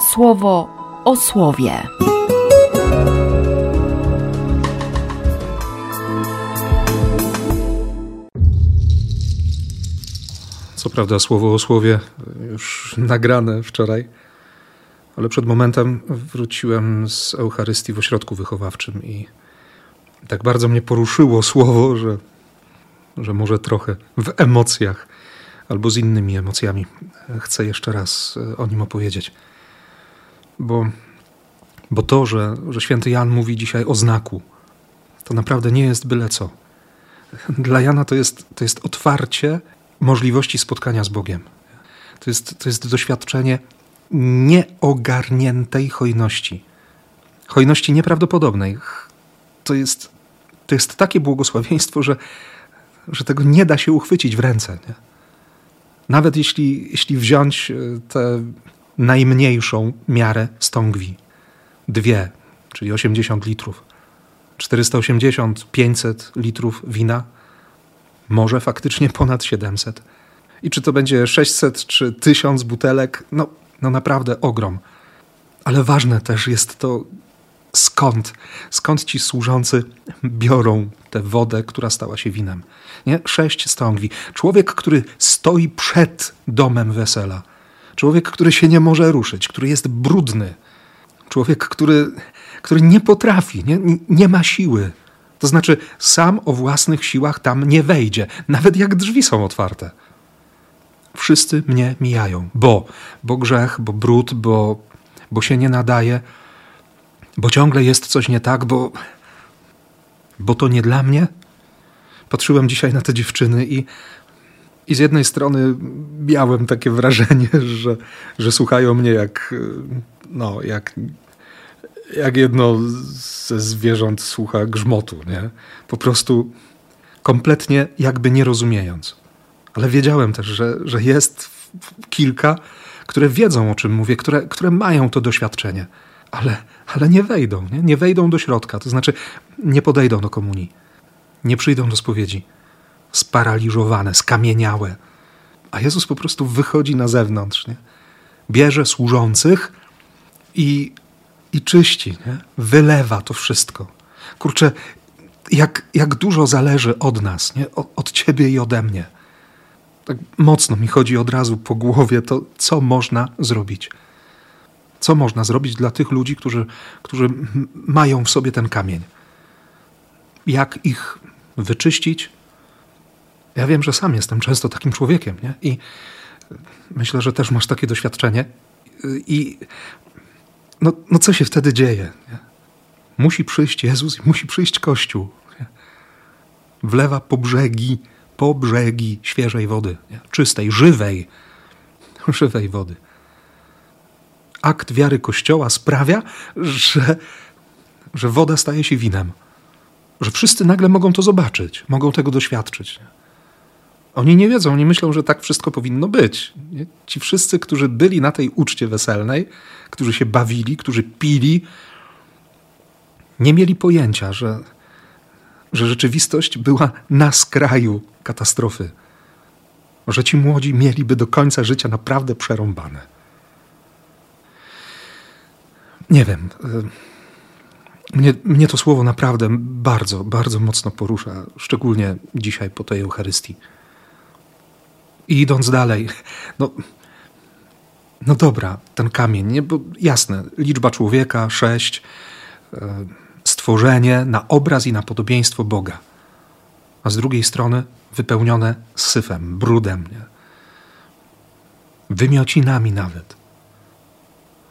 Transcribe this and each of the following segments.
słowo o słowie. Co prawda, słowo o słowie już nagrane wczoraj, ale przed momentem wróciłem z Eucharystii w ośrodku wychowawczym i tak bardzo mnie poruszyło słowo, że, że może trochę w emocjach albo z innymi emocjami chcę jeszcze raz o nim opowiedzieć. Bo, bo to, że, że święty Jan mówi dzisiaj o znaku, to naprawdę nie jest byle co. Dla Jana to jest, to jest otwarcie możliwości spotkania z Bogiem. To jest, to jest doświadczenie nieogarniętej hojności. Hojności nieprawdopodobnej. To jest, to jest takie błogosławieństwo, że, że tego nie da się uchwycić w ręce. Nie? Nawet jeśli, jeśli wziąć e, tę najmniejszą miarę stągwi, dwie, czyli 80 litrów, 480, 500 litrów wina, może faktycznie ponad 700. I czy to będzie 600 czy 1000 butelek, no, no naprawdę ogrom. Ale ważne też jest to, skąd, skąd ci służący biorą tę wodę, która stała się winem. Nie? Sześć stągwi. Człowiek, który stoi przed domem wesela. Człowiek, który się nie może ruszyć, który jest brudny. Człowiek, który, który nie potrafi, nie, nie ma siły. To znaczy, sam o własnych siłach tam nie wejdzie, nawet jak drzwi są otwarte. Wszyscy mnie mijają, bo, bo grzech, bo brud, bo, bo się nie nadaje, bo ciągle jest coś nie tak, bo, bo to nie dla mnie. Patrzyłem dzisiaj na te dziewczyny i, i z jednej strony miałem takie wrażenie, że, że słuchają mnie jak, no, jak, jak jedno ze zwierząt słucha grzmotu, nie? Po prostu kompletnie jakby nie rozumiejąc. Ale wiedziałem też, że, że jest kilka, które wiedzą o czym mówię, które, które mają to doświadczenie, ale, ale nie wejdą, nie? nie wejdą do środka, to znaczy nie podejdą do komunii, nie przyjdą do spowiedzi. Sparaliżowane, skamieniałe. A Jezus po prostu wychodzi na zewnątrz, nie? bierze służących i, i czyści, nie? wylewa to wszystko. Kurczę, jak, jak dużo zależy od nas, nie? Od, od ciebie i ode mnie. Tak mocno mi chodzi od razu po głowie to, co można zrobić. Co można zrobić dla tych ludzi, którzy, którzy mają w sobie ten kamień? Jak ich wyczyścić? Ja wiem, że sam jestem często takim człowiekiem, nie? I myślę, że też masz takie doświadczenie. I no, no co się wtedy dzieje? Nie? Musi przyjść Jezus i musi przyjść Kościół. Nie? Wlewa po brzegi, po brzegi świeżej wody, nie? czystej, żywej, żywej wody. Akt wiary Kościoła sprawia, że, że woda staje się winem. Że wszyscy nagle mogą to zobaczyć, mogą tego doświadczyć. Nie? Oni nie wiedzą, oni myślą, że tak wszystko powinno być. Ci wszyscy, którzy byli na tej uczcie weselnej, którzy się bawili, którzy pili, nie mieli pojęcia, że, że rzeczywistość była na skraju katastrofy. Że ci młodzi mieliby do końca życia naprawdę przerąbane. Nie wiem. Y, mnie, mnie to słowo naprawdę bardzo, bardzo mocno porusza, szczególnie dzisiaj po tej Eucharystii. I idąc dalej, no, no dobra, ten kamień, nie? Bo jasne, liczba człowieka, sześć, e, stworzenie na obraz i na podobieństwo Boga. A z drugiej strony wypełnione syfem, brudem, nie? wymiocinami nawet.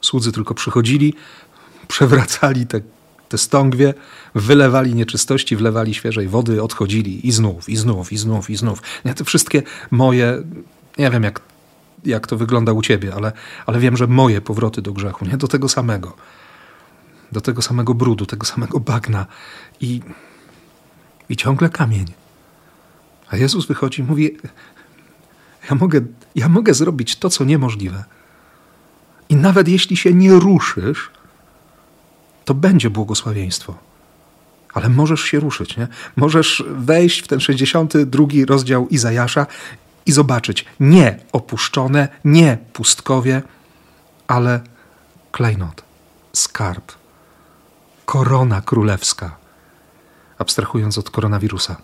Słudzy tylko przychodzili, przewracali te, te stągwie, wylewali nieczystości, wlewali świeżej wody, odchodzili i znów, i znów, i znów, i znów. Nie, te wszystkie moje, nie wiem jak, jak to wygląda u ciebie, ale, ale wiem, że moje powroty do grzechu, nie do tego samego. Do tego samego brudu, tego samego bagna i, i ciągle kamień. A Jezus wychodzi i mówi: ja mogę, ja mogę zrobić to, co niemożliwe. I nawet jeśli się nie ruszysz, to będzie błogosławieństwo. Ale możesz się ruszyć, nie? Możesz wejść w ten 62 rozdział Izajasza i zobaczyć nie opuszczone, nie pustkowie, ale klejnot, skarb, korona królewska, abstrahując od koronawirusa.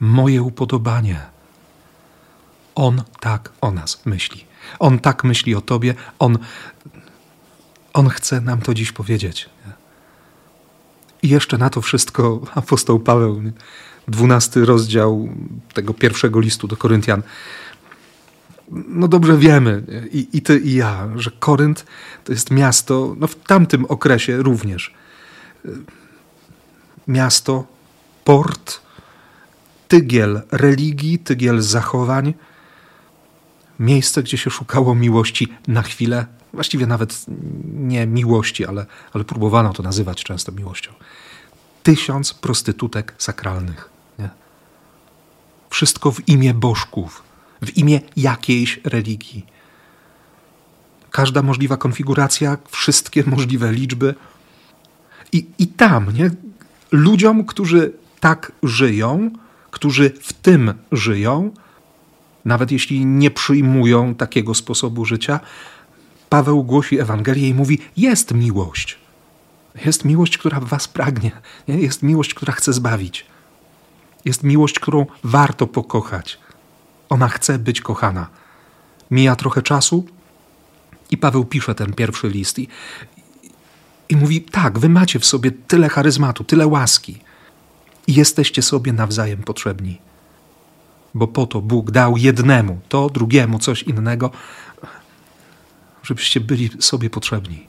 Moje upodobanie. On tak o nas myśli. On tak myśli o Tobie. On, on chce nam to dziś powiedzieć. I jeszcze na to wszystko apostoł Paweł, dwunasty rozdział tego pierwszego listu do Koryntian. No dobrze wiemy, i, i ty, i ja, że Korynt to jest miasto, no w tamtym okresie również. Miasto, port, tygiel religii, tygiel zachowań, miejsce, gdzie się szukało miłości na chwilę, właściwie nawet nie miłości, ale, ale próbowano to nazywać często miłością. Tysiąc prostytutek sakralnych. Nie? Wszystko w imię bożków, w imię jakiejś religii. Każda możliwa konfiguracja, wszystkie możliwe liczby. I, i tam, nie? ludziom, którzy tak żyją, którzy w tym żyją, nawet jeśli nie przyjmują takiego sposobu życia, Paweł głosi Ewangelię i mówi: Jest miłość. Jest miłość, która was pragnie. Jest miłość, która chce zbawić. Jest miłość, którą warto pokochać. Ona chce być kochana. Mija trochę czasu i Paweł pisze ten pierwszy list i, i mówi: Tak, wy macie w sobie tyle charyzmatu, tyle łaski i jesteście sobie nawzajem potrzebni. Bo po to Bóg dał jednemu to, drugiemu coś innego, żebyście byli sobie potrzebni,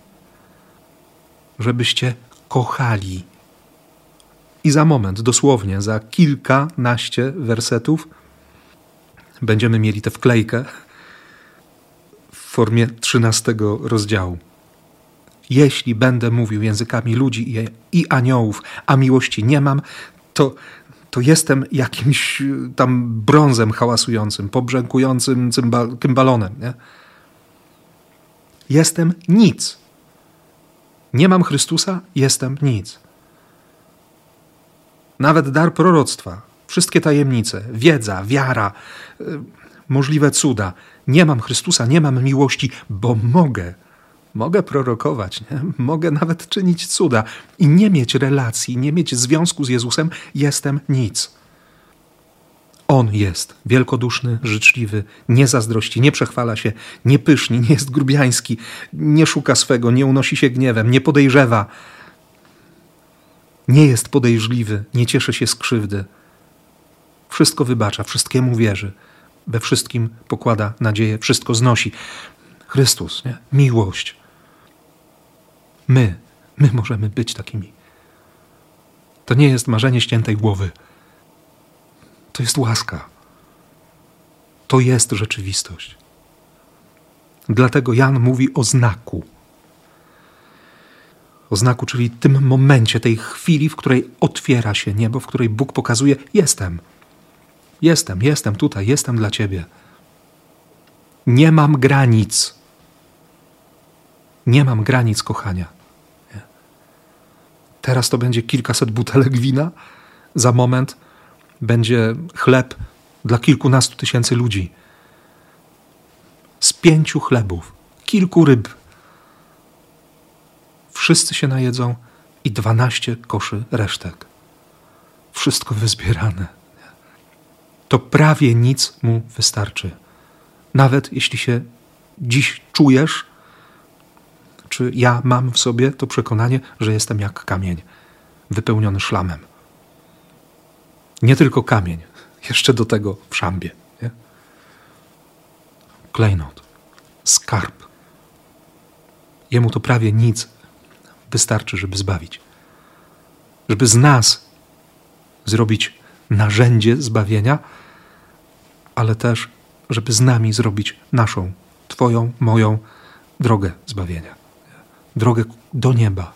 żebyście kochali. I za moment, dosłownie za kilkanaście wersetów, będziemy mieli tę wklejkę w formie trzynastego rozdziału. Jeśli będę mówił językami ludzi i aniołów, a miłości nie mam, to, to jestem jakimś tam brązem hałasującym, pobrzękującym cymbalonem. Nie? Jestem nic. Nie mam Chrystusa, jestem nic. Nawet dar proroctwa, wszystkie tajemnice, wiedza, wiara, y, możliwe cuda. Nie mam Chrystusa, nie mam miłości, bo mogę. Mogę prorokować, nie? mogę nawet czynić cuda i nie mieć relacji, nie mieć związku z Jezusem, jestem nic. On jest wielkoduszny, życzliwy, nie zazdrości, nie przechwala się, nie pyszni, nie jest grubiański, nie szuka swego, nie unosi się gniewem, nie podejrzewa, nie jest podejrzliwy, nie cieszy się z krzywdy. Wszystko wybacza, wszystkiemu wierzy, we wszystkim pokłada nadzieję, wszystko znosi. Chrystus, nie? miłość. My, my możemy być takimi. To nie jest marzenie ściętej głowy. To jest łaska. To jest rzeczywistość. Dlatego Jan mówi o znaku. O znaku, czyli tym momencie, tej chwili, w której otwiera się niebo, w której Bóg pokazuje: Jestem. Jestem, jestem tutaj, jestem dla Ciebie. Nie mam granic. Nie mam granic kochania. Teraz to będzie kilkaset butelek wina, za moment będzie chleb dla kilkunastu tysięcy ludzi. Z pięciu chlebów, kilku ryb. Wszyscy się najedzą i dwanaście koszy resztek. Wszystko wyzbierane. To prawie nic mu wystarczy. Nawet jeśli się dziś czujesz, czy ja mam w sobie to przekonanie, że jestem jak kamień, wypełniony szlamem. Nie tylko kamień, jeszcze do tego w szambie. Nie? Klejnot, skarb. Jemu to prawie nic wystarczy, żeby zbawić. Żeby z nas zrobić narzędzie zbawienia, ale też, żeby z nami zrobić naszą, Twoją, moją drogę zbawienia. Drogę do nieba.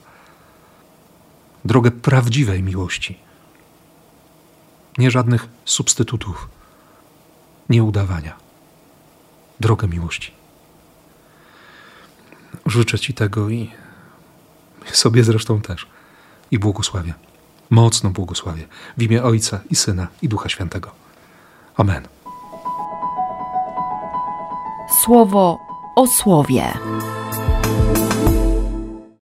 Drogę prawdziwej miłości nie żadnych substytutów, nie udawania. Drogę miłości. Życzę Ci tego i sobie zresztą też. I błogosławię. Mocno błogosławię. W imię Ojca i Syna i Ducha Świętego. Amen. Słowo o słowie.